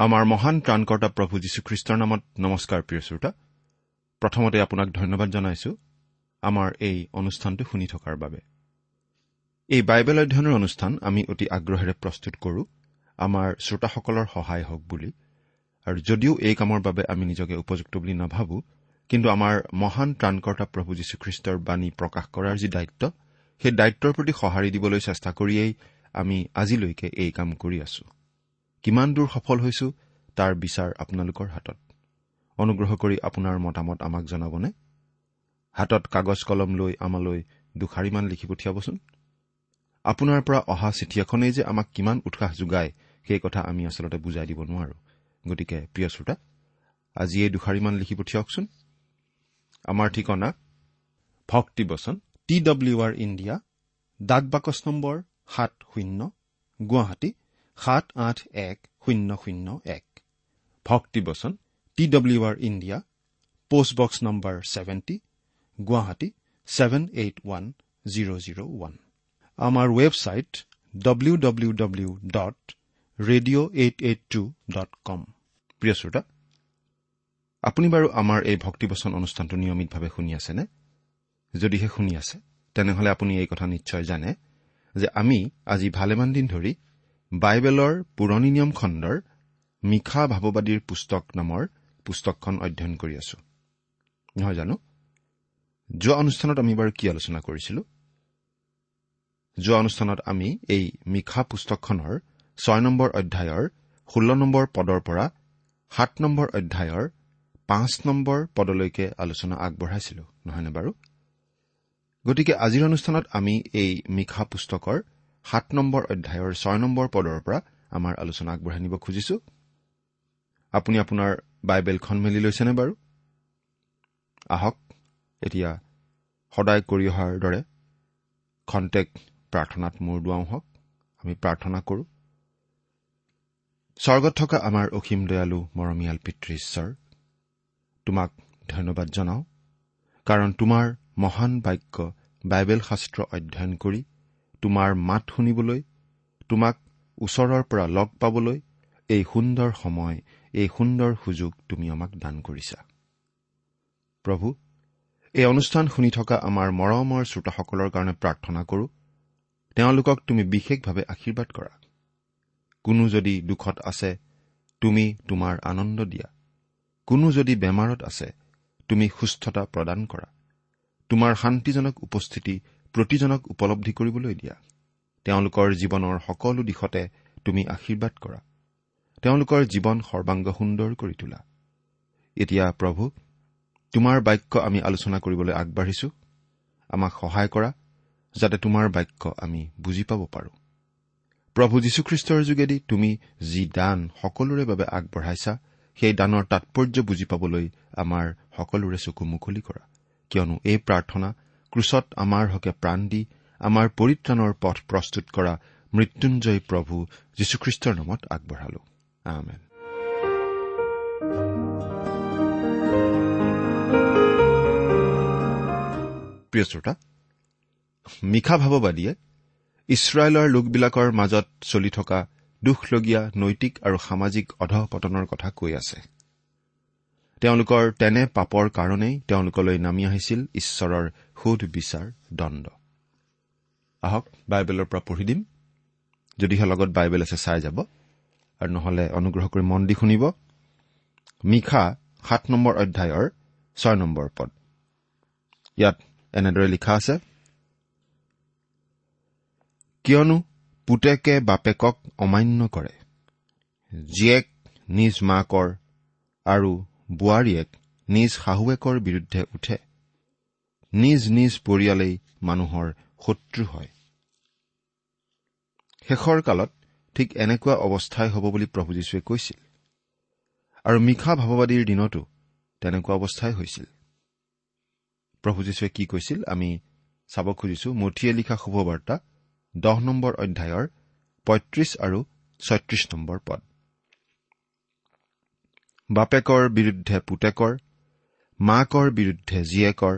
আমাৰ মহান ত্ৰাণকৰ্তা প্ৰভু যীশুখ্ৰীষ্টৰ নামত নমস্কাৰ প্ৰিয় শ্ৰোতা। প্ৰথমতে আপোনাক ধন্যবাদ জনাইছো আমাৰ এই অনুষ্ঠানটো শুনি থকাৰ বাবে। এই বাইবেল অধ্যয়নৰ অনুষ্ঠান আমি অতি আগ্ৰহেৰে প্ৰস্তুত কৰো আমাৰ শ্ৰোতাসকলৰ সহায় হওক বুলি। আৰু যদিও এই কামৰ বাবে আমি নিজকে উপযুক্ত বুলি নাভাবো কিন্তু আমাৰ মহান ত্ৰাণকৰ্তা প্ৰভু যীশুখ্ৰীষ্টৰ বাণী প্ৰকাশ কৰাৰ যি দায়িত্ব সেই দায়িত্বৰ প্ৰতি সঁহাৰি দিবলৈ চেষ্টা কৰিয়েই আমি আজিলৈকে এই কাম কৰি আছো। কিমান দূৰ সফল হৈছো তাৰ বিচাৰ আপোনালোকৰ হাতত। অনুগ্ৰহ কৰি আপোনাৰ মতামত আমাক জনাবনে? হাতত কাগজ কলম লৈ আমালৈ দুষাৰিমান লিখি পঠিয়াবচোন। আপোনাৰ পৰা অহা চিঠি এখনেই যে আমাক কিমান উৎসাহ যোগায় সেই কথা আমি আচলতে বুজাই দিব নোৱাৰো। গতিকে প্ৰিয় শ্ৰোতা আজি এই দুষাৰিমান লিখি পঠিয়াওকচোন। আমাৰ ঠিকনা ভক্তিবচন টি ডব্লিউ আৰ ইণ্ডিয়া ডাক বাকচ নম্বৰ সাত শূন্য গুৱাহাটী সাত আঠ এক শূন্য শূন্য এক। ভক্তিবচন T W R India postbox number seventy Guwahati seven eight one zero' zero' one. আমাৰ website W W W dot radio' eight eight two dot com প্ৰিয় শ্ৰোতা আপুনি বাৰু আমাৰ এই ভক্তিবচন অনুষ্ঠানটো নিয়মিতভাৱে শুনি আছেনে? যদিহে শুনি আছে তেনেহলে আপুনি এই কথা নিশ্চয় জানে যে আমি আজি ভালেমান দিন ধৰি বাইবেলৰ পুৰণি নিয়ম খণ্ডৰ মিশা ভাৱবাদীৰ পুস্তক নামৰ পুস্তকখন অধ্যয়ন কৰি আছো। নহয় জানো? যোৱা অনুষ্ঠানত আমি বাৰু কি আলোচনা কৰিছিলো? যোৱা অনুষ্ঠানত আমি এই মিশা পুস্তকখনৰ ছয় নম্বৰ অধ্যায়ৰ ষোল্ল নম্বৰ পদৰ পৰা সাত নম্বৰ অধ্যায়ৰ পাঁচ নম্বৰ পদলৈকে আলোচনা আগবঢ়াইছিলো নহয়নে বাৰু? গতিকে আজিৰ অনুষ্ঠানত আমি এই মিশা পুস্তকৰ সাত নম্বৰ অধ্যায়ৰ ছয় নম্বৰ পদৰ পৰা আমাৰ আলোচনা আগবঢ়াই নিব খুজিছো। আপুনি আপোনাৰ বাইবেলখন মেলি লৈছেনে বাৰু? আহক এতিয়া সদায় কৰি অহাৰ দৰে খন্তেক প্ৰাৰ্থনাত মূৰ দুৱাওঁ হওক আমি প্ৰাৰ্থনা কৰো। স্বৰ্গত থকা আমাৰ অসীম দয়ালু মৰমীয়াল পিতৃ ঈশ্বৰ তোমাক ধন্যবাদ জনাওঁ কাৰণ তোমাৰ মহান বাক্য বাইবেল শাস্ত্ৰ অধ্যয়ন কৰি তোমাৰ মাত শুনিবলৈ তোমাক ওচৰৰ পৰা লগ পাবলৈ এই সুন্দৰ সময় এই সুন্দৰ সুযোগ তুমি আমাক দান কৰিছা। প্ৰভু এই অনুষ্ঠান শুনি থকা আমাৰ মৰমৰ শ্ৰোতাসকলৰ কাৰণে প্ৰাৰ্থনা কৰো। তেওঁলোকক তুমি বিশেষভাৱে আশীৰ্বাদ কৰা। কোনো যদি দুখত আছে তুমি তোমাৰ আনন্দ দিয়া। কোনো যদি বেমাৰত আছে তুমি সুস্থতা প্ৰদান কৰা। তোমাৰ শান্তিজনক উপস্থিতি প্ৰতিজনক উপলব্ধি কৰিবলৈ দিয়া। তেওঁলোকৰ জীৱনৰ সকলো দিশতে তুমি আশীৰ্বাদ কৰা। তেওঁলোকৰ জীৱন সৰ্বাংগ সুন্দৰ কৰি তোলা। এতিয়া প্ৰভু তোমাৰ বাক্য আমি আলোচনা কৰিবলৈ আগবাঢ়িছো। আমাক সহায় কৰা যাতে তোমাৰ বাক্য আমি বুজি পাব পাৰোঁ। প্ৰভু যীশুখ্ৰীষ্টৰ যোগেদি তুমি যি দান সকলোৰে বাবে আগবঢ়াইছা সেই দানৰ তাৎপৰ্য বুজি পাবলৈ আমাৰ সকলোৰে চকু মুকলি কৰা। কিয়নো এই প্ৰাৰ্থনা ক্ৰুচত আমাৰ হকে প্ৰাণ দি আমাৰ পৰিত্ৰাণৰ পথ প্ৰস্তুত কৰা মৃত্যুঞ্জয় প্ৰভু যীশুখ্ৰীষ্টৰ নামত আগবঢ়ালো। আমেন। প্ৰিয় শ্ৰোতা মিশা ভাৱবাদীয়ে ইছৰাইলৰ লোকবিলাকৰ মাজত চলি থকা দুখলগীয়া নৈতিক আৰু সামাজিক অধঃপতনৰ কথা কৈ আছে। তেওঁলোকৰ তেনে পাপৰ কাৰণেই তেওঁলোকলৈ নামি আহিছিল ঈশ্বৰৰ সোধ বিচাৰ দণ্ড। আহক বাইবেলৰ পৰা পঢ়ি দিম। যদিহে লগত বাইবেল আছে চাই যাব। আৰু নহলে অনুগ্ৰহ কৰি মন দি শুনিব। মিশা সাত নম্বৰ অধ্যায়ৰ ছয় নম্বৰ পদ। ইয়াত এনেদৰে লিখা আছে কিয়নো পুতেকে বাপেকক অমান্য কৰে জীয়েক নিজ মাকৰ আৰু বোৱাৰীয়েক নিজ শাহুৱেকৰ বিৰুদ্ধে উঠে। নিজ নিজ পৰিয়ালেই মানুহৰ শত্ৰু হয়। শেষৰ কালত ঠিক এনেকুৱা অৱস্থাই হ'ব বুলি প্ৰভু যীশুৱে কৈছিল। আৰু মিশা ভাৱবাদীৰ দিনতো তেনেকুৱা অৱস্থাই হৈছিল। প্ৰভু যীশুৱে কি কৈছিল আমি চাব খুজিছো। মঠিয়ে লিখা শুভবাৰ্তা দহ নম্বৰ অধ্যায়ৰ পঁয়ত্ৰিশ আৰু ছয়ত্ৰিশ নম্বৰ পদ। বাপেকৰ বিৰুদ্ধে পুতেকৰ মাকৰ বিৰুদ্ধে জীয়েকৰ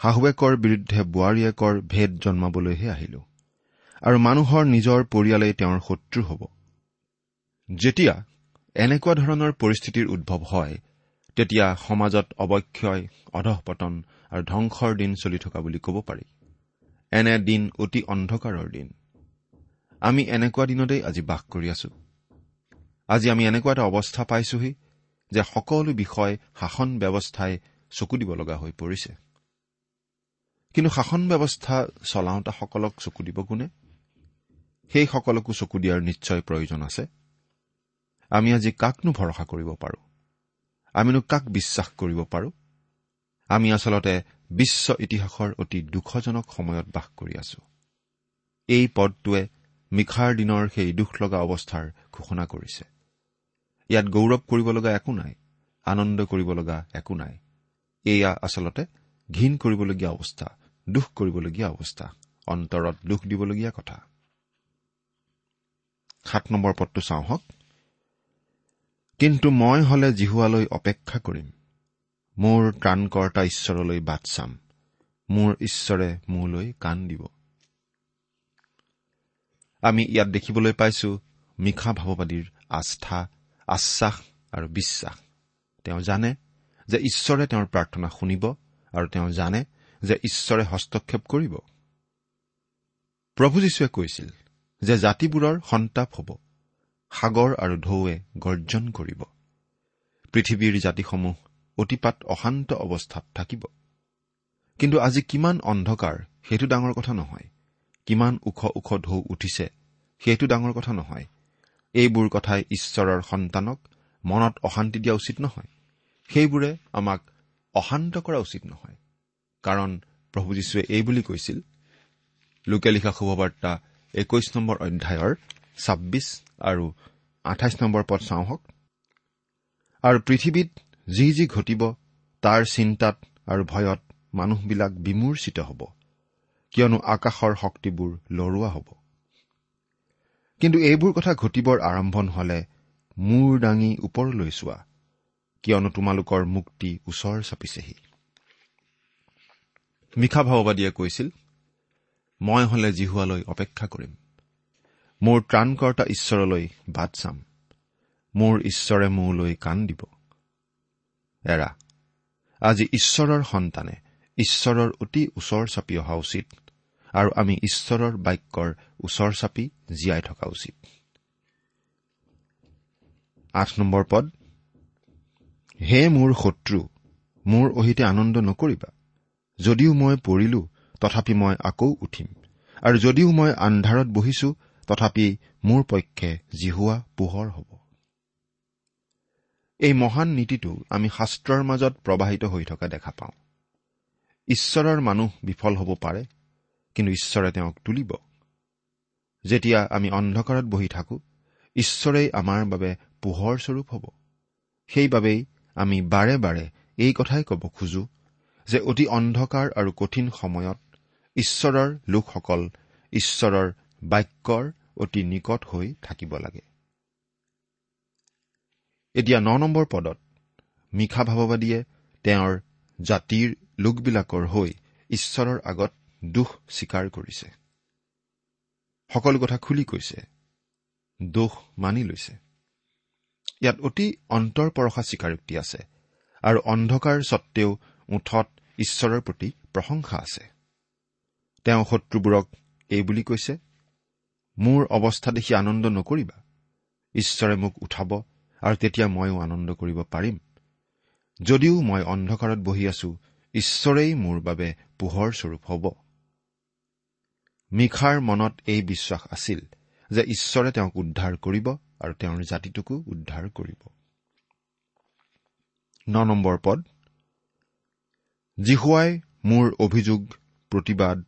শাহুৱেকৰ বিৰুদ্ধে বোৱাৰীয়েকৰ ভেদ জন্মাবলৈহে আহিলো আৰু মানুহৰ নিজৰ পৰিয়ালেই তেওঁৰ শত্ৰু হ'ব। যেতিয়া এনেকুৱা ধৰণৰ পৰিস্থিতিৰ উদ্ভৱ হয় তেতিয়া সমাজত অৱক্ষয় অধঃপতন আৰু ধ্বংসৰ দিন চলি থকা বুলি ক'ব পাৰি। এনে দিন অতি অন্ধকাৰৰ দিন। আমি এনেকুৱা দিনতেই আজি বাস কৰি আছো। আজি আমি এনেকুৱা এটা অৱস্থা পাইছোহি যে সকলো বিষয় শাসন ব্যৱস্থাই চকু দিব লগা হৈ পৰিছে। কিন্তু শাসন ব্যৱস্থা চলাওঁতাসকলক চকু দিব কোনে? সেইসকলকো চকু দিয়াৰ নিশ্চয় প্ৰয়োজন আছে। আমি আজি কাকনো ভৰসা কৰিব পাৰোঁ? আমিনো কাক বিশ্বাস কৰিব পাৰোঁ? আমি আচলতে বিশ্ব ইতিহাসৰ অতি দুখজনক সময়ত বাস কৰি আছো। এই পদটোৱে মিখাৰ দিনৰ সেই দুখ লগা অৱস্থাৰ ঘোষণা কৰিছে। ইয়াত গৌৰৱ কৰিব লগা একো নাই আনন্দ কৰিব লগা একো নাই। এয়া আচলতে ঘীন কৰিবলগীয়া অৱস্থা দুখ কৰিবলগীয়া অৱস্থা অন্তৰত দুখ দিবলগীয়া কথা। সাত নম্বৰ পদটো চাওঁ হওক। কিন্তু মই হলে জিহুৱালৈ অপেক্ষা কৰিম। মোৰ ত্ৰাণকৰ্তা ঈশ্বৰলৈ বাট চাম। মোৰ ঈশ্বৰে মোলৈ কাণ দিব। আমি ইয়াত দেখিবলৈ পাইছো মিশা ভাৱবাদীৰ আস্থা আশ্বাস আৰু বিশ্বাস। তেওঁ জানে যে ঈশ্বৰে তেওঁৰ প্ৰাৰ্থনা শুনিব আৰু তেওঁ জানে যে ঈশ্বৰে হস্তক্ষেপ কৰিব। প্ৰভু যীশুৱে কৈছিল যে জাতিবোৰৰ সন্তাপ হ'ব সাগৰ আৰু ঢৌৱে গৰ্জন কৰিব। পৃথিৱীৰ জাতিসমূহ অতিপাত অশান্ত অৱস্থাত থাকিব। কিন্তু আজি কিমান অন্ধকাৰ সেইটো ডাঙৰ কথা নহয়। কিমান ওখ ওখ ঢৌ উঠিছে সেইটো ডাঙৰ কথা নহয়। এইবোৰ কথাই ঈশ্বৰৰ সন্তানক মনত অশান্তি দিয়া উচিত নহয়। সেইবোৰে আমাক অশান্ত কৰা উচিত নহয়। কাৰণ প্ৰভু যীশুৱে এই বুলি কৈছিল লোকে লিখা শুভবাৰ্তা একৈশ নম্বৰ অধ্যায়ৰ ছাব্বিছ আৰু আঠাইছ নম্বৰ পদ চাওঁ হওক। আৰু পৃথিৱীত যি যি ঘটিব তাৰ চিন্তাত আৰু ভয়ত মানুহবিলাক বিমূৰ্চিত হ'ব। কিয়নো আকাশৰ শক্তিবোৰ লৰোৱা হ'ব। কিন্তু এইবোৰ কথা ঘটিবৰ আৰম্ভণ হলে মূৰ দাঙি ওপৰলৈ চোৱা কিয়নো তোমালোকৰ মুক্তি ওচৰ চাপিছেহি। মিশা ভাওবাদীয়ে কৈছিল মই হলে জিহুৱালৈ অপেক্ষা কৰিম। মোৰ ত্ৰাণকৰ্তা ঈশ্বৰলৈ বাট চাম। মোৰ ঈশ্বৰে মোলৈ কাণ দিব। এৰা আজি ঈশ্বৰৰ সন্তানে ঈশ্বৰৰ অতি ওচৰ চাপি অহা উচিত আৰু আমি ঈশ্বৰৰ বাক্যৰ ওচৰ চাপি জীয়াই থকা উচিত। আঠ নম্বৰ পদ হে মোৰ শত্ৰু মোৰ অহিতে আনন্দ নকৰিবা। যদিও মই পৰিলো তথাপি মই আকৌ উঠিম। আৰু যদিও মই আন্ধাৰত বহিছো তথাপি মোৰ পক্ষে জিহুৱা পোহৰ হ'ব। এই মহান নীতিটো আমি শাস্ত্ৰৰ মাজত প্ৰবাহিত হৈ থকা দেখা পাওঁ। ঈশ্বৰৰ মানুহ বিফল হ'ব পাৰে কিন্তু ঈশ্বৰে তেওঁক তুলিব। যেতিয়া আমি অন্ধকাৰত বহি থাকোঁ ঈশ্বৰেই আমাৰ বাবে পোহৰ স্বৰূপ হ'ব। সেইবাবেই আমি বাৰে বাৰে এই কথাই ক'ব খোজো যে অতি অন্ধকাৰ আৰু কঠিন সময়ত ঈশ্বৰৰ লোকসকল ঈশ্বৰৰ বাক্যৰ অতি নিকট হৈ থাকিব লাগে। এতিয়া ন নম্বৰ পদত মিশা ভাৱবাদীয়ে তেওঁৰ জাতিৰ লোকবিলাকৰ হৈ ঈশ্বৰৰ আগত দোষ স্বীকাৰ কৰিছে। সকলো কথা খুলি কৈছে। দোষ মানি লৈছে। ইয়াত অতি অন্তৰপৰশা স্বীকাৰোক্তি আছে আৰু অন্ধকাৰ স্বত্তেও ওঠত ঈশ্বৰৰ প্ৰতি প্ৰশংসা আছে। তেওঁ শত্ৰুবোৰক এই বুলি কৈছে মোৰ অৱস্থা দেখি আনন্দ নকৰিবা। ঈশ্বৰে মোক উঠাব আৰু তেতিয়া ময়ো আনন্দ কৰিব পাৰিম। যদিও মই অন্ধকাৰত বহি আছো ঈশ্বৰেই মোৰ বাবে পোহৰ স্বৰূপ হ'ব। মিখাৰ মনত এই বিশ্বাস আছিল যে ঈশ্বৰে তেওঁক উদ্ধাৰ কৰিব আৰু তেওঁৰ জাতিটোকো উদ্ধাৰ কৰিব। ন নম্বৰ পদ। জিহুৱাই মোৰ অভিযোগ প্ৰতিবাদ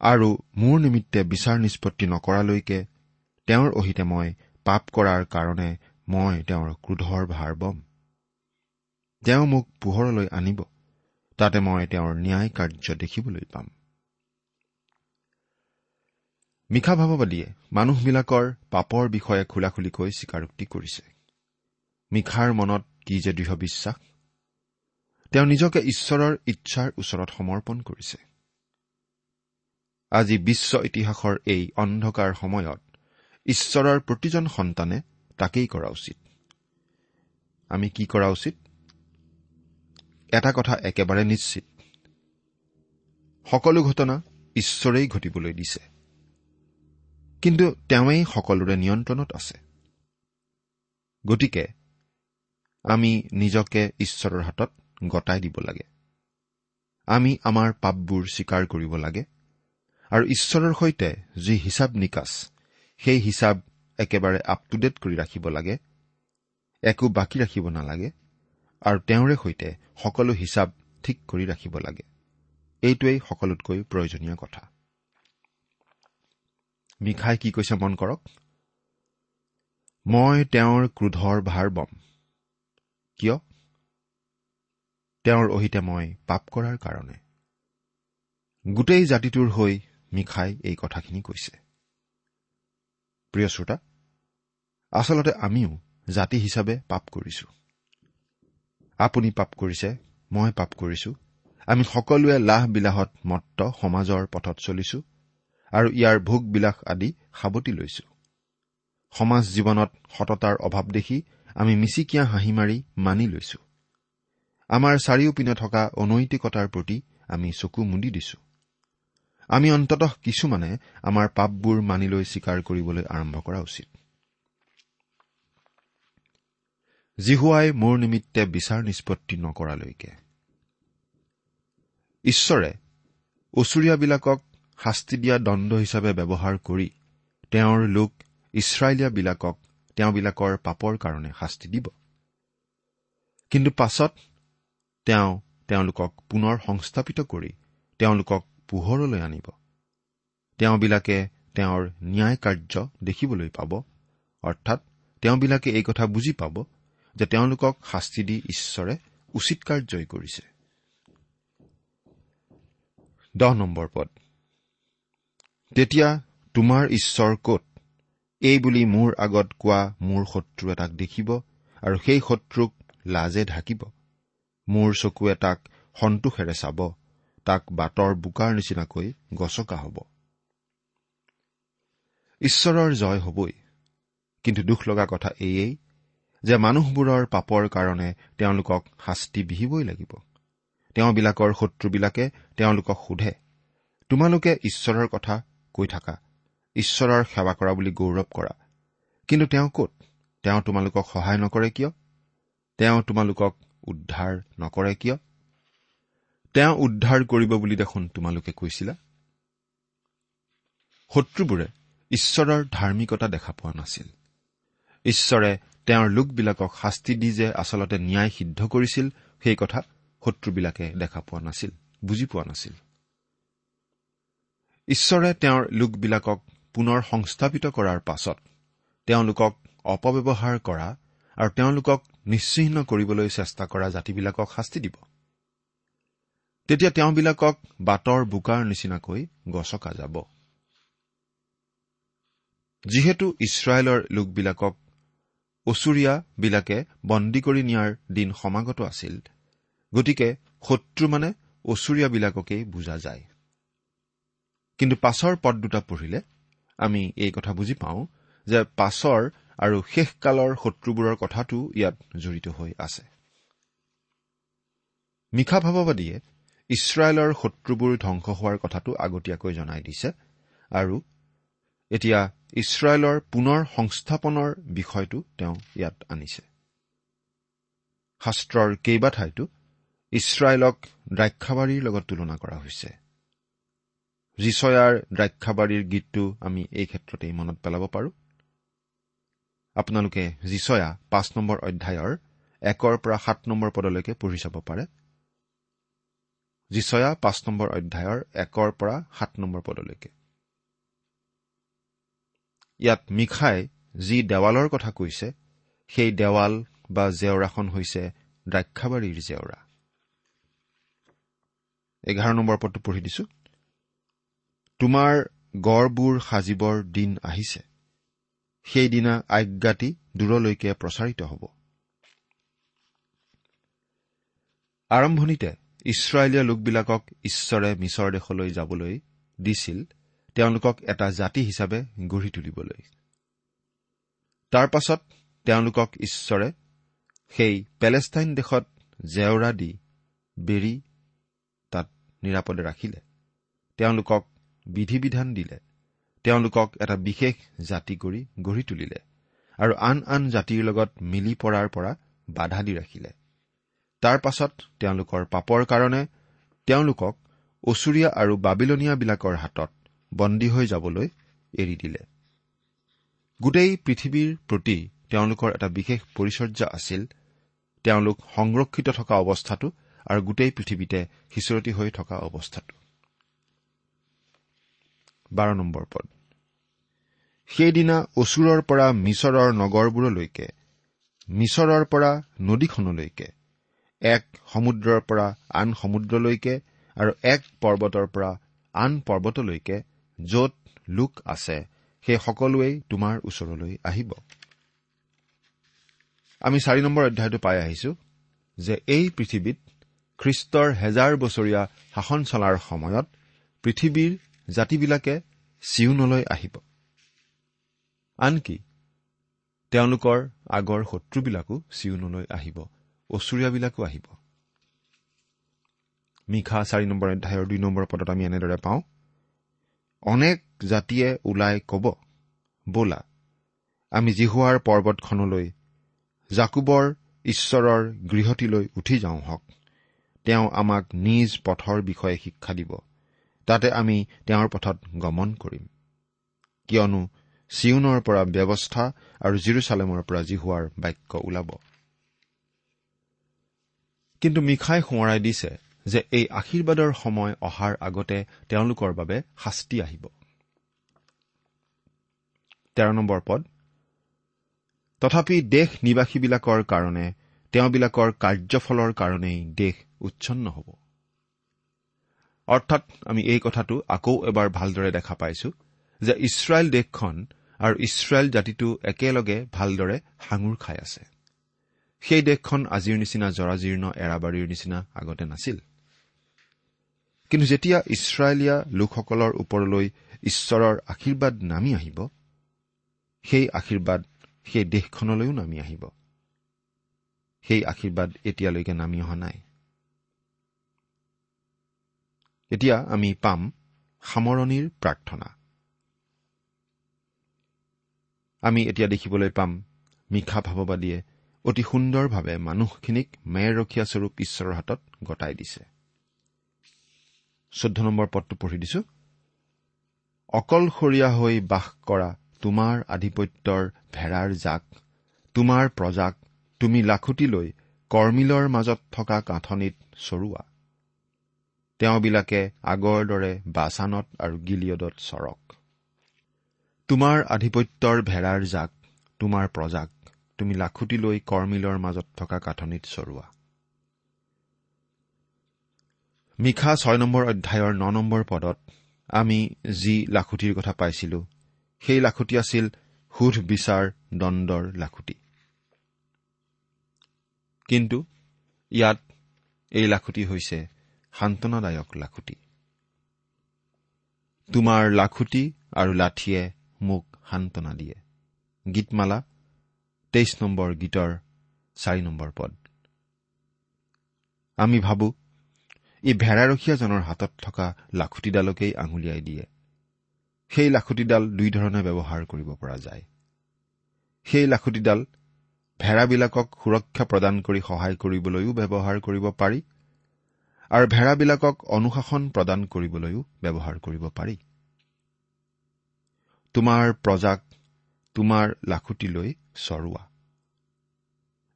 আৰু মোৰ নিমিত্তে বিচাৰ নিষ্পত্তি নকৰালৈকে তেওঁৰ অহিতে মই পাপ কৰাৰ কাৰণে মই তেওঁৰ ক্ৰোধৰ ভাৰ বম। তেওঁ মোক পোহৰলৈ আনিব তাতে মই তেওঁৰ ন্যায় কাৰ্য দেখিবলৈ পাম। মিশা ভাৱবাদীয়ে মানুহবিলাকৰ পাপৰ বিষয়ে খোলাখুলিকৈ স্বীকাৰোক্তি কৰিছে। মিশাৰ মনত কি যে দৃঢ় বিশ্বাস? তেওঁ নিজকে ঈশ্বৰৰ ইচ্ছাৰ ওচৰত সমৰ্পণ কৰিছে। আজি বিশ্ব ইতিহাসৰ এই অন্ধকাৰ সময়ত ঈশ্বৰৰ প্ৰতিজন সন্তানে তাকেই কৰা উচিত। আমি কি কৰা উচিত? এটা কথা একেবাৰে নিশ্চিত। সকলো ঘটনা ঈশ্বৰেই ঘটিবলৈ দিছে। কিন্তু তেওঁৱেই সকলোৰে নিয়ন্ত্ৰণত আছে। গতিকে আমি নিজকে ঈশ্বৰৰ হাতত গতাই দিব লাগে। আমি আমাৰ পাপবোৰ স্বীকাৰ কৰিব লাগে আৰু ঈশ্বৰৰ সৈতে যি হিচাপ নিকাচ সেই হিচাপ একেবাৰে আপ টু ডেট কৰি ৰাখিব লাগে একো বাকী ৰাখিব নালাগে আৰু তেওঁৰে সৈতে সকলো হিচাপ ঠিক কৰি ৰাখিব লাগে। এইটোৱেই সকলোতকৈ প্ৰয়োজনীয় কথা। মিখাই কি কৈছে মন কৰক। মই তেওঁৰ ক্ৰোধৰ ভাৰ বম। কিয়? তেওঁৰ অহিতে মই পাপ কৰাৰ কাৰণে। গোটেই জাতিটোৰ হৈ মিখাই এই কথাখিনি কৈছে। প্ৰিয় শ্ৰোতা আচলতে আমিও জাতি হিচাপে পাপ কৰিছো। আপুনি পাপ কৰিছে মই পাপ কৰিছো। আমি সকলোৱে লাহ বিলাহত মত্ত সমাজৰ পথত চলিছো। আৰু ইয়াৰ ভোগবিলাস আদি সাৱটি লৈছো। সমাজ জীৱনত সততাৰ অভাৱ দেখি আমি মিচিকীয়া হাঁহি মাৰি মানি লৈছো। আমাৰ চাৰিওপিনে থকা অনৈতিকতাৰ প্ৰতি আমি চকু মুদি দিছো। আমি অন্ততঃ কিছুমানে আমাৰ পাপবোৰ মানি লৈ স্বীকাৰ কৰিবলৈ আৰম্ভ কৰা উচিত। জিহুৱাই মোৰ নিমিত্তে বিচাৰ নিষ্পত্তি নকৰালৈকে। ঈশ্বৰে ওচৰীয়াবিলাকক শাস্তি দিয়া দণ্ড হিচাপে ব্যৱহাৰ কৰি তেওঁৰ লোক ইছৰাইলীয়াবিলাকক তেওঁবিলাকৰ পাপৰ কাৰণে শাস্তি দিব। কিন্তু পাছত তেওঁ তেওঁলোকক পুনৰ সংস্থাপিত কৰি তেওঁলোকক পোহৰলৈ আনিব। তেওঁবিলাকে তেওঁৰ ন্যায় কাৰ্য দেখিবলৈ পাব অৰ্থাৎ তেওঁবিলাকে এই কথা বুজি পাব যে তেওঁলোকক শাস্তি দি ঈশ্বৰে উচিত কাৰ্যই কৰিছে। দহ নম্বৰ পদ। তেতিয়া তোমাৰ ঈশ্বৰ কত? এই বুলি মোৰ আগত কোৱা মোৰ শত্ৰু এটাক দেখিব আৰু সেই শত্ৰুক লাজে ঢাকিব। মোৰ চকুৱে তাক সন্তোষেৰে চাব তাক বাটৰ বোকাৰ নিচিনাকৈ গছকা হ'ব। ঈশ্বৰৰ জয় হবই। কিন্তু দুখ লগা কথা এয়েই যে মানুহবোৰৰ পাপৰ কাৰণে তেওঁলোকক শাস্তি বিহিবই লাগিব। তেওঁবিলাকৰ শত্ৰুবিলাকে তেওঁলোকক সোধে তোমালোকে ঈশ্বৰৰ কথা কৈ থাকা। ঈশ্বৰৰ সেৱা কৰা বুলি গৌৰৱ কৰা। কিন্তু তেওঁ কত? তেওঁ তোমালোকক সহায় নকৰে কিয়? তেওঁ তোমালোকক উদ্ধাৰ নকৰে কিয়? তেওঁ উদ্ধাৰ কৰিব বুলি দেখোন তোমালোকে কৈছিলা? শত্ৰুবোৰে ঈশ্বৰৰ ধাৰ্মিকতা দেখা পোৱা নাছিল। ঈশ্বৰে তেওঁৰ লোকবিলাকক শাস্তি দি যে আচলতে ন্যায় সিদ্ধ কৰিছিল সেই কথা শত্ৰুবিলাকে দেখা পোৱা নাছিল বুজি পোৱা নাছিল। ঈশ্বৰে তেওঁৰ লোকবিলাকক পুনৰ সংস্থাপিত কৰাৰ পাছত তেওঁলোকক অপব্যৱহাৰ কৰা আৰু তেওঁলোকক নিশ্চিহ্ন কৰিবলৈ চেষ্টা কৰা জাতিবিলাকক শাস্তি দিব। তেতিয়া তেওঁবিলাকক বাটৰ বোকাৰ নিচিনাকৈ গছকা যাব। যিহেতু ইছৰাইলৰ লোকবিলাকক অচুৰীয়াবিলাকে বন্দী কৰি নিয়াৰ দিন সমাগত আছিল গতিকে শত্ৰু মানে অচুৰীয়াবিলাককেই বুজা যায়। কিন্তু পাছৰ পদ দুটা পঢ়িলে আমি এই কথা বুজি পাওঁ যে পাছৰ আৰু শেষকালৰ শত্ৰুবোৰৰ কথাটো ইয়াত জড়িত হৈ আছে। মিশা ভাৱবাদীয়ে ইছৰাইলৰ শত্ৰুবোৰ ধ্বংস হোৱাৰ কথাটো আগতীয়াকৈ জনাই দিছে আৰু এতিয়া ইছৰাইলৰ পুনৰ সংস্থাপনৰ বিষয়টো তেওঁ ইয়াত আনিছে। শাস্ত্ৰৰ কেইবা ঠাইতো ইছৰাইলক দ্ৰাক্ষাবাৰীৰ লগত তুলনা কৰা হৈছে। ৰিচয়াৰ দ্ৰাক্ষাবাৰীৰ গীতটো আমি এই ক্ষেত্ৰতেই মনত পেলাব পাৰোঁ। আপোনালোকে জিচয়া পাঁচ নম্বৰ অধ্যায়ৰ একৰ পৰা সাত নম্বৰ পদলৈকে পঢ়ি চাব পাৰে। জিচয়া পাঁচ নম্বৰ অধ্যায়ৰ একৰ পৰা সাত নম্বৰ পদলৈকে। ইয়াত মিখাই যি দেৱালৰ কথা কৈছে সেই দেৱাল বা জেওৰাখন হৈছে দ্ৰাক্ষাবাৰীৰ জেওৰা। এঘাৰ নম্বৰ পদটো পঢ়ি দিছো। তোমাৰ গড়বোৰ সাজিবৰ দিন আহিছে। সেইদিনা আজ্ঞাতি দূৰলৈকে প্ৰচাৰিত হ'ব। আৰম্ভণিতে ইছৰাইলীয়া লোকবিলাকক ঈশ্বৰে মিছৰ দেশলৈ যাবলৈ দিছিল তেওঁলোকক এটা জাতি হিচাপে গঢ়ি তুলিবলৈ। তাৰ পাছত তেওঁলোকক ঈশ্বৰে সেই পেলেষ্টাইন দেশত জেওৰা দি বেৰি তাত নিৰাপদে ৰাখিলে। তেওঁলোকক বিধি বিধান দিলে। তেওঁলোকক এটা বিশেষ জাতি কৰি গঢ়ি তুলিলে আৰু আন আন জাতিৰ লগত মিলি পৰাৰ পৰা বাধা দি ৰাখিলে। তাৰ পাছত তেওঁলোকৰ পাপৰ কাৰণে তেওঁলোকক অচুৰীয়া আৰু বাবিলনীয়াবিলাকৰ হাতত বন্দী হৈ যাবলৈ এৰি দিলে। গোটেই পৃথিৱীৰ প্ৰতি তেওঁলোকৰ এটা বিশেষ পৰিচৰ্যা আছিল। তেওঁলোক সংৰক্ষিত থকা অৱস্থাটো আৰু গোটেই পৃথিৱীতে সিঁচৰতি হৈ থকা অৱস্থাটো। বাৰ নম্বৰ পদ। সেইদিনা অচুৰৰ পৰা মিছৰৰ নগৰবোৰলৈকে মিছৰৰ পৰা নদীখনলৈকে এক সমুদ্ৰৰ পৰা আন সমুদ্ৰলৈকে আৰু এক পৰ্বতৰ পৰা আন পৰ্বতলৈকে য'ত লোক আছে সেই সকলোৱেই তোমাৰ ওচৰলৈ আহিব। আমি চাৰি নম্বৰ অধ্যায়টো পাই আহিছো যে এই পৃথিৱীত খ্ৰীষ্টৰ হেজাৰ বছৰীয়া শাসন চলাৰ সময়ত পৃথিৱীৰ জাতিবিলাকে চিউনলৈ আহিব। আনকি তেওঁলোকৰ আগৰ শত্ৰুবিলাকো চিউনলৈ আহিব অচুৰীয়াবিলাকো আহিব। মিশা চাৰি নম্বৰ অধ্যায়ৰ দুই নম্বৰ পদত আমি এনেদৰে পাওঁ অনেক জাতিয়ে ওলাই কব বোলা আমি জিহুৱাৰ পৰ্বতখনলৈ জাকুবৰ ঈশ্বৰৰ গৃহটিলৈ উঠি যাওঁ হওক তেওঁ আমাক নিজ পথৰ বিষয়ে শিক্ষা দিব। তাতে আমি তেওঁৰ পথত গমন কৰিম। কিয়নো চিউনৰ পৰা ব্যৱস্থা আৰু জিৰচালেমৰ পৰা জিহুৱাৰ বাক্য ওলাব। কিন্তু মিখাই সোঁৱৰাই দিছে যে এই আশীৰ্বাদৰ সময় অহাৰ আগতে তেওঁলোকৰ বাবে শাস্তি আহিব। তেৰ নম্বৰ পদ। তথাপি দেশ নিবাসীবিলাকৰ কাৰণে তেওঁবিলাকৰ কাৰ্যফলৰ কাৰণেই দেশ উচ্ছন্ন হ'ব। অৰ্থাৎ আমি এই কথাটো আকৌ এবাৰ ভালদৰে দেখা পাইছো যে ইছৰাইল দেশখন আৰু ইছৰাইল জাতিটো একেলগে ভালদৰে সাঙুৰ খাই আছে। সেই দেশখন আজিৰ নিচিনা জৰাজীৰ্ণ এৰাবাৰীৰ নিচিনা আগতে নাছিল। কিন্তু যেতিয়া ইছৰাইলীয়া লোকসকলৰ ওপৰলৈ ঈশ্বৰৰ আশীৰ্বাদ নামি আহিব সেই আশীৰ্বাদ সেই দেশখনলৈও নামি আহিব। সেই আশীৰ্বাদ এতিয়ালৈকে নামি অহা নাই। এতিয়া আমি পাম সামৰণিৰ প্ৰাৰ্থনা। আমি এতিয়া দেখিবলৈ পাম মিশা ভাৱবাদীয়ে অতি সুন্দৰভাৱে মানুহখিনিক মেৰৰখীয়া স্বৰূপ ঈশ্বৰৰ হাতত গতাই দিছে। চৈধ্য নম্বৰ পদটো পঢ়ি দিছো। অকলশৰীয়া হৈ বাস কৰা তোমাৰ আধিপত্যৰ ভেড়াৰ জাক তোমাৰ প্ৰজাক তুমি লাখুটি লৈ কৰ্মিলৰ মাজত থকা কাঠনিত চৰোৱা। তেওঁবিলাকে আগৰ দৰে বাছানত আৰু গিলিয়দত চৰক। তোমাৰ আধিপত্যৰ ভেড়াৰ জাক তোমাৰ প্ৰজাক তুমি লাখুটি লৈ কৰ্মিলৰ মাজত থকা কাঠনিত চৰোৱা। মিখা ছয় নম্বৰ অধ্যায়ৰ ন নম্বৰ পদত আমি যি লাখুটিৰ কথা পাইছিলো সেই লাখুটি আছিল সুধ বিচাৰ দণ্ডৰ লাখুটি। কিন্তু ইয়াত এই লাখুটি হৈছে সান্তনাদায়ক লাখুটি। তোমাৰ লাখুটি আৰু লাঠিয়ে মোক সান্তনা দিয়ে। গীতমালা তেইছ নম্বৰ গীতৰ চাৰি নম্বৰ পদ। আমি ভাবো ই ভেড়াৰখীয়াজনৰ হাতত থকা লাখুটিডালকেই আঙুলিয়াই দিয়ে। সেই লাখুটিডাল দুই ধৰণে ব্যৱহাৰ কৰিব পৰা যায়। সেই লাখুটিডাল ভেড়াবিলাকক সুৰক্ষা প্ৰদান কৰি সহায় কৰিবলৈও ব্যৱহাৰ কৰিব পাৰি। আৰু ভেড়াবিলাকক অনুশাসন প্ৰদান কৰিবলৈও ব্যৱহাৰ কৰিব পাৰি। তোমাৰ প্ৰজাক তোমাৰ লাখুটিলৈ চৰোৱা।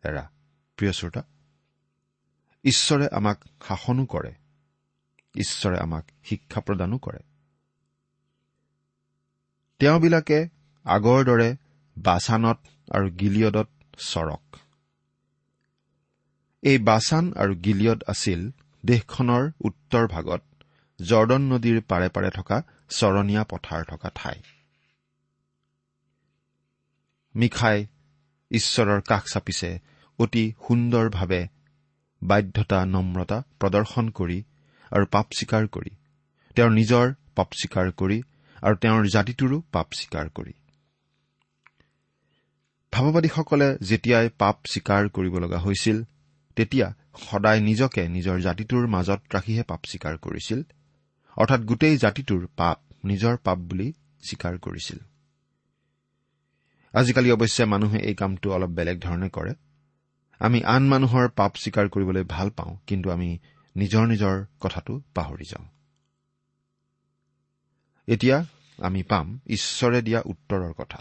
এৰা প্ৰিয় শ্ৰোতা ঈশ্বৰে আমাক শাসনো কৰে। ঈশ্বৰে আমাক শিক্ষা প্ৰদানো কৰে। তেওঁবিলাকে আগৰ দৰে বাছানত আৰু গিলিয়দত চৰক। এই বাছান আৰু গিলিয়দ আছিল দেশখনৰ উত্তৰ ভাগত জৰ্দন নদীৰ পাৰে পাৰে থকা চৰণীয়া পথাৰ থকা ঠাই। মিখাই ঈশ্বৰৰ কাষ চাপিছে অতি সুন্দৰভাৱে বাধ্যতা নম্ৰতা প্ৰদৰ্শন কৰি আৰু পাপ স্বীকাৰ কৰি। তেওঁৰ নিজৰ পাপ স্বীকাৰ কৰি আৰু তেওঁৰ জাতিটোৰো পাপ স্বীকাৰ কৰি। ভাৱবাদীসকলে যেতিয়াই পাপ স্বীকাৰ কৰিব লগা হৈছিল তেতিয়া সদায় নিজকে নিজৰ জাতিটোৰ মাজত ৰাখিহে পাপ স্বীকাৰ কৰিছিল। অৰ্থাৎ গোটেই জাতিটোৰ পাপ নিজৰ পাপ বুলি স্বীকাৰ কৰিছিল। আজিকালি অৱশ্যে মানুহে এই কামটো অলপ বেলেগ ধৰণে কৰে। আমি আন মানুহৰ পাপ স্বীকাৰ কৰিবলৈ ভাল পাওঁ কিন্তু আমি নিজৰ নিজৰ কথাটো পাহৰি যাওঁ। এতিয়া আমি পাম ঈশ্বৰে দিয়া উত্তৰৰ কথা।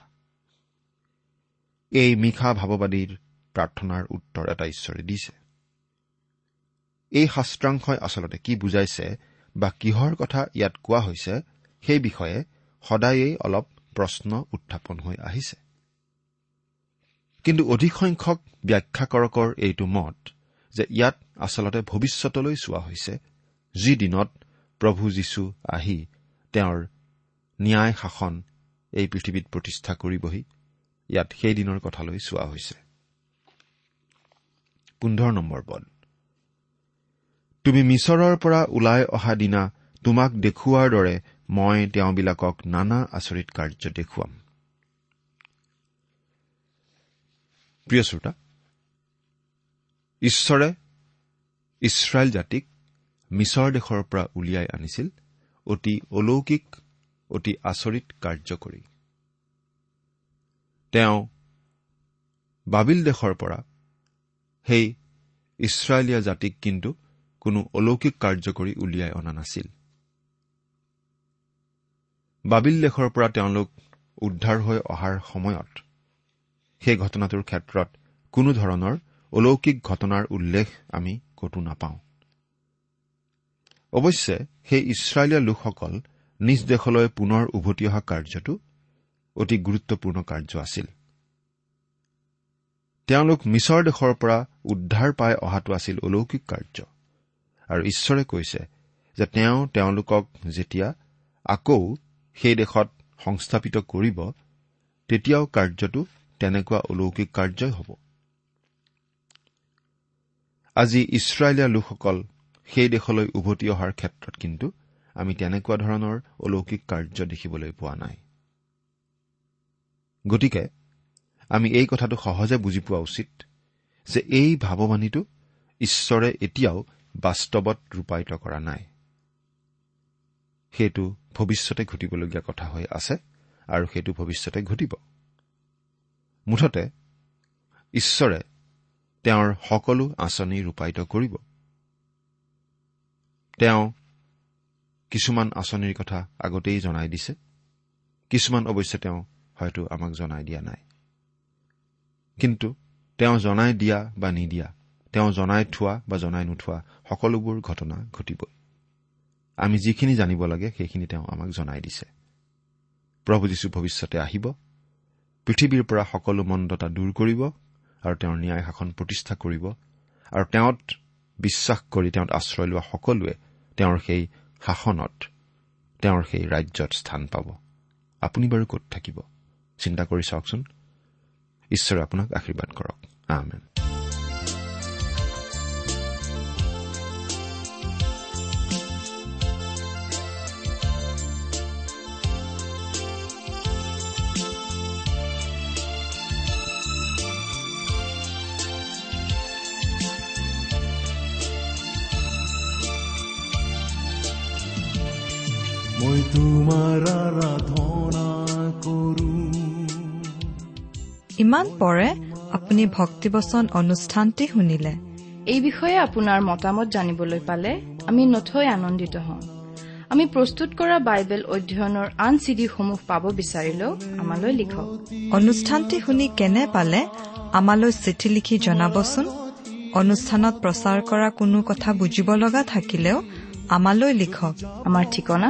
এই মিশা ভাৱবাদীৰ প্ৰাৰ্থনাৰ উত্তৰ এটা ঈশ্বৰে দিছে। এই শাস্ত্ৰাংশই আচলতে কি বুজাইছে বা কিহৰ কথা ইয়াত কোৱা হৈছে সেই বিষয়ে সদায়েই অলপ প্ৰশ্ন উত্থাপন হৈ আহিছে। কিন্তু অধিক সংখ্যক ব্যাখ্যাকৰকৰ এইটো মত যে ইয়াত আচলতে ভৱিষ্যতলৈ চোৱা হৈছে যি দিনত প্ৰভু যীশু আহি তেওঁৰ ন্যায় শাসন এই পৃথিৱীত প্ৰতিষ্ঠা কৰিবহি ইয়াত সেই দিনৰ কথালৈ চোৱা হৈছে। পোন্ধৰ নম্বৰ পদ। তুমি মিছৰৰ পৰা ওলাই অহা দিনা তোমাক দেখুওৱাৰ দৰে মই তেওঁবিলাকক নানা আচৰিত কাৰ্য দেখুৱাম। প্ৰিয় শ্ৰোতা ঈশ্বৰে ইছৰাইল জাতিক মিছৰ দেশৰ পৰা উলিয়াই আনিছিল অতি অলৌকিক অতি আচৰিত কাৰ্য কৰি। তেওঁ বাবিল দেশৰ পৰা সেই ইছৰাইলীয়া জাতিক কিন্তু কোনো অলৌকিক কাৰ্য কৰি উলিয়াই অনা নাছিল। বাবিল দেশৰ পৰা তেওঁলোক উদ্ধাৰ হৈ অহাৰ সময়ত সেই ঘটনাটোৰ ক্ষেত্ৰত কোনো ধৰণৰ অলৌকিক ঘটনাৰ উল্লেখ আমি কতো নাপাওঁ। অৱশ্যে সেই ইছৰাইলীয়া লোকসকল নিজ দেশলৈ পুনৰ উভতি অহা কাৰ্যটো অতি গুৰুত্বপূৰ্ণ কাৰ্য আছিল। তেওঁলোক মিছৰ দেশৰ পৰা উদ্ধাৰ পাই অহাটো আছিল অলৌকিক কাৰ্য। আৰু ঈশ্বৰে কৈছে যে তেওঁ তেওঁলোকক যেতিয়া আকৌ সেই দেশত সংস্থাপিত কৰিব তেতিয়াও কাৰ্যটো তেনেকুৱা অলৌকিক কাৰ্যই হ'ব। আজি ইছৰাইলীয়া লোকসকল সেই দেশলৈ উভতি অহাৰ ক্ষেত্ৰত কিন্তু আমি তেনেকুৱা ধৰণৰ অলৌকিক কাৰ্য দেখিবলৈ পোৱা নাই। গতিকে আমি এই কথাটো সহজে বুজি পোৱা উচিত যে এই ভাৱবাণীটো ঈশ্বৰে এতিয়াও বাস্তৱত ৰূপায়িত কৰা নাই। সেইটো ভৱিষ্যতে ঘটিবলগীয়া কথা হৈ আছে আৰু সেইটো ভৱিষ্যতে ঘটিব। মুঠতে ঈশ্বৰে তেওঁৰ সকলো আঁচনি ৰূপায়িত কৰিব। তেওঁ কিছুমান আঁচনিৰ কথা আগতেই জনাই দিছে। কিছুমান অৱশ্যে তেওঁ হয়তো আমাক জনাই দিয়া নাই। কিন্তু তেওঁ জনাই দিয়া বা নিদিয়া তেওঁ জনাই থোৱা বা জনাই নোথোৱা সকলোবোৰ ঘটনা ঘটিবই। আমি যিখিনি জানিব লাগে সেইখিনি তেওঁ আমাক জনাই দিছে। প্ৰভু যীশু ভৱিষ্যতে আহিব। পৃথিৱীৰ পৰা সকলো মন্দতা দূৰ কৰিব আৰু তেওঁৰ ন্যায় শাসন প্ৰতিষ্ঠা কৰিব আৰু তেওঁত বিশ্বাস কৰি তেওঁত আশ্ৰয় লোৱা সকলোৱে তেওঁৰ সেই শাসনত তেওঁৰ সেই ৰাজ্যত স্থান পাব। আপুনি বাৰু ক'ত থাকিব? চিন্তা কৰি চাওকচোন। ঈশ্বৰে আপোনাক আশীৰ্বাদ কৰক। আমেন। কৰো ইমান পৰে আপুনি ভক্তিবচন অনুষ্ঠানটি শুনিলে। এই বিষয়ে আপোনাৰ মতামত জানিবলৈ পালে আমি নথৈ আনন্দিত হ'ম আমি প্ৰস্তুত কৰা বাইবেল অধ্যয়নৰ আন চিডিসমূহ পাব বিচাৰিলেও আমালৈ লিখক। অনুষ্ঠানটি শুনি কেনে পালে আমালৈ চিঠি লিখি জনাবচোন। অনুষ্ঠানত প্ৰচাৰ কৰা কোনো কথা বুজিব লগা থাকিলেও আমালৈ লিখক। আমাৰ ঠিকনা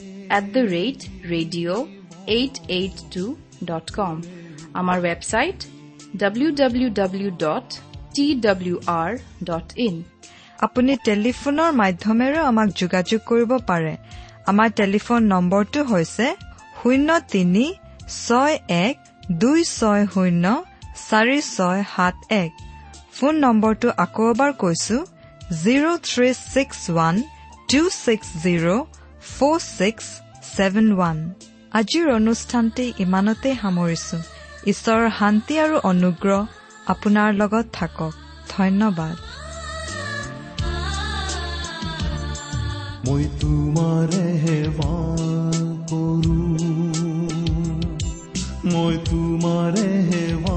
at the rate radio' eight eight two dot com আমাৰ website W W W dot T W R dot in আপুনি টেলিফোনৰ মাধ্যমেৰেও আমাক যোগাযোগ কৰিব পাৰে। আমাৰ টেলিফোন নম্বৰটো হৈছে শূন্য তিনি ছয় এক দুই ছয় শূন্য চাৰি ছয় সাত এক। ফোন নম্বৰটো আকৌ এবাৰ কৈছো zero' three six one two six zero' four six seven one আজিৰ অনুষ্ঠানটি ইমানতে সামৰিছো। ঈশ্বৰৰ শান্তি আৰু অনুগ্ৰহ আপোনাৰ লগত থাকক। ধন্যবাদ। মই তোমাৰে সেৱা কৰো। মই তোমাৰে সেৱা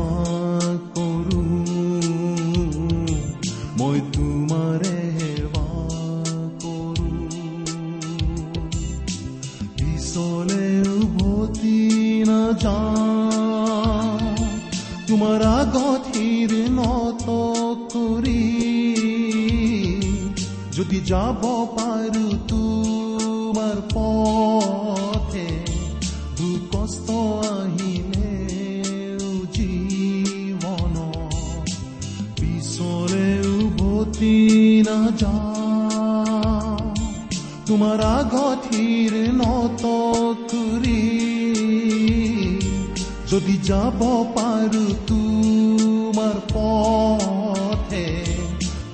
যদি যাব পাৰো তোমাৰ পথে। দুখ কষ্ট আহিলে জীৱন পিছৰে উভতি নাযাওঁ তোমাৰ আগত শিৰ নত কৰি যদি যাব পাৰো তোমাৰ পথে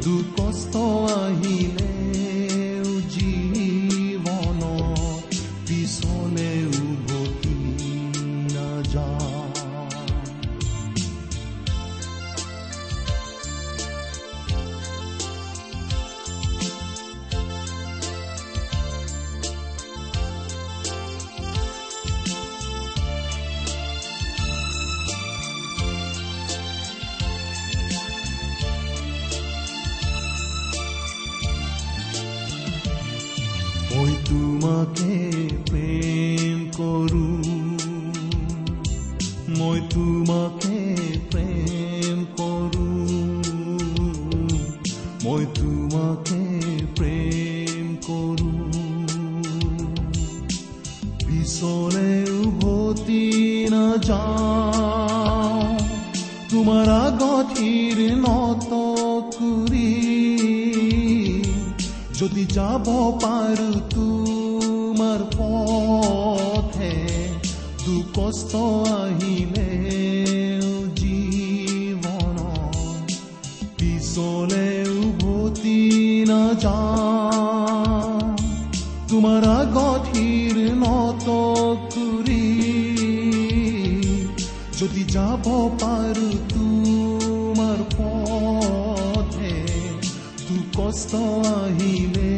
দুখ কষ্ট আহিলে পিছলে উভতি নাযাওঁ। তোমাৰ আগত শিৰ নত কৰি যদি যাব পাৰো তোমাৰ পথে দুখ কষ্ট আহিলে জীৱন পিছলে উভতি নাযাওঁ। তোমাৰ আগত যাব পাৰো তোমাৰ পথে দুখ কষ্ট আহিলে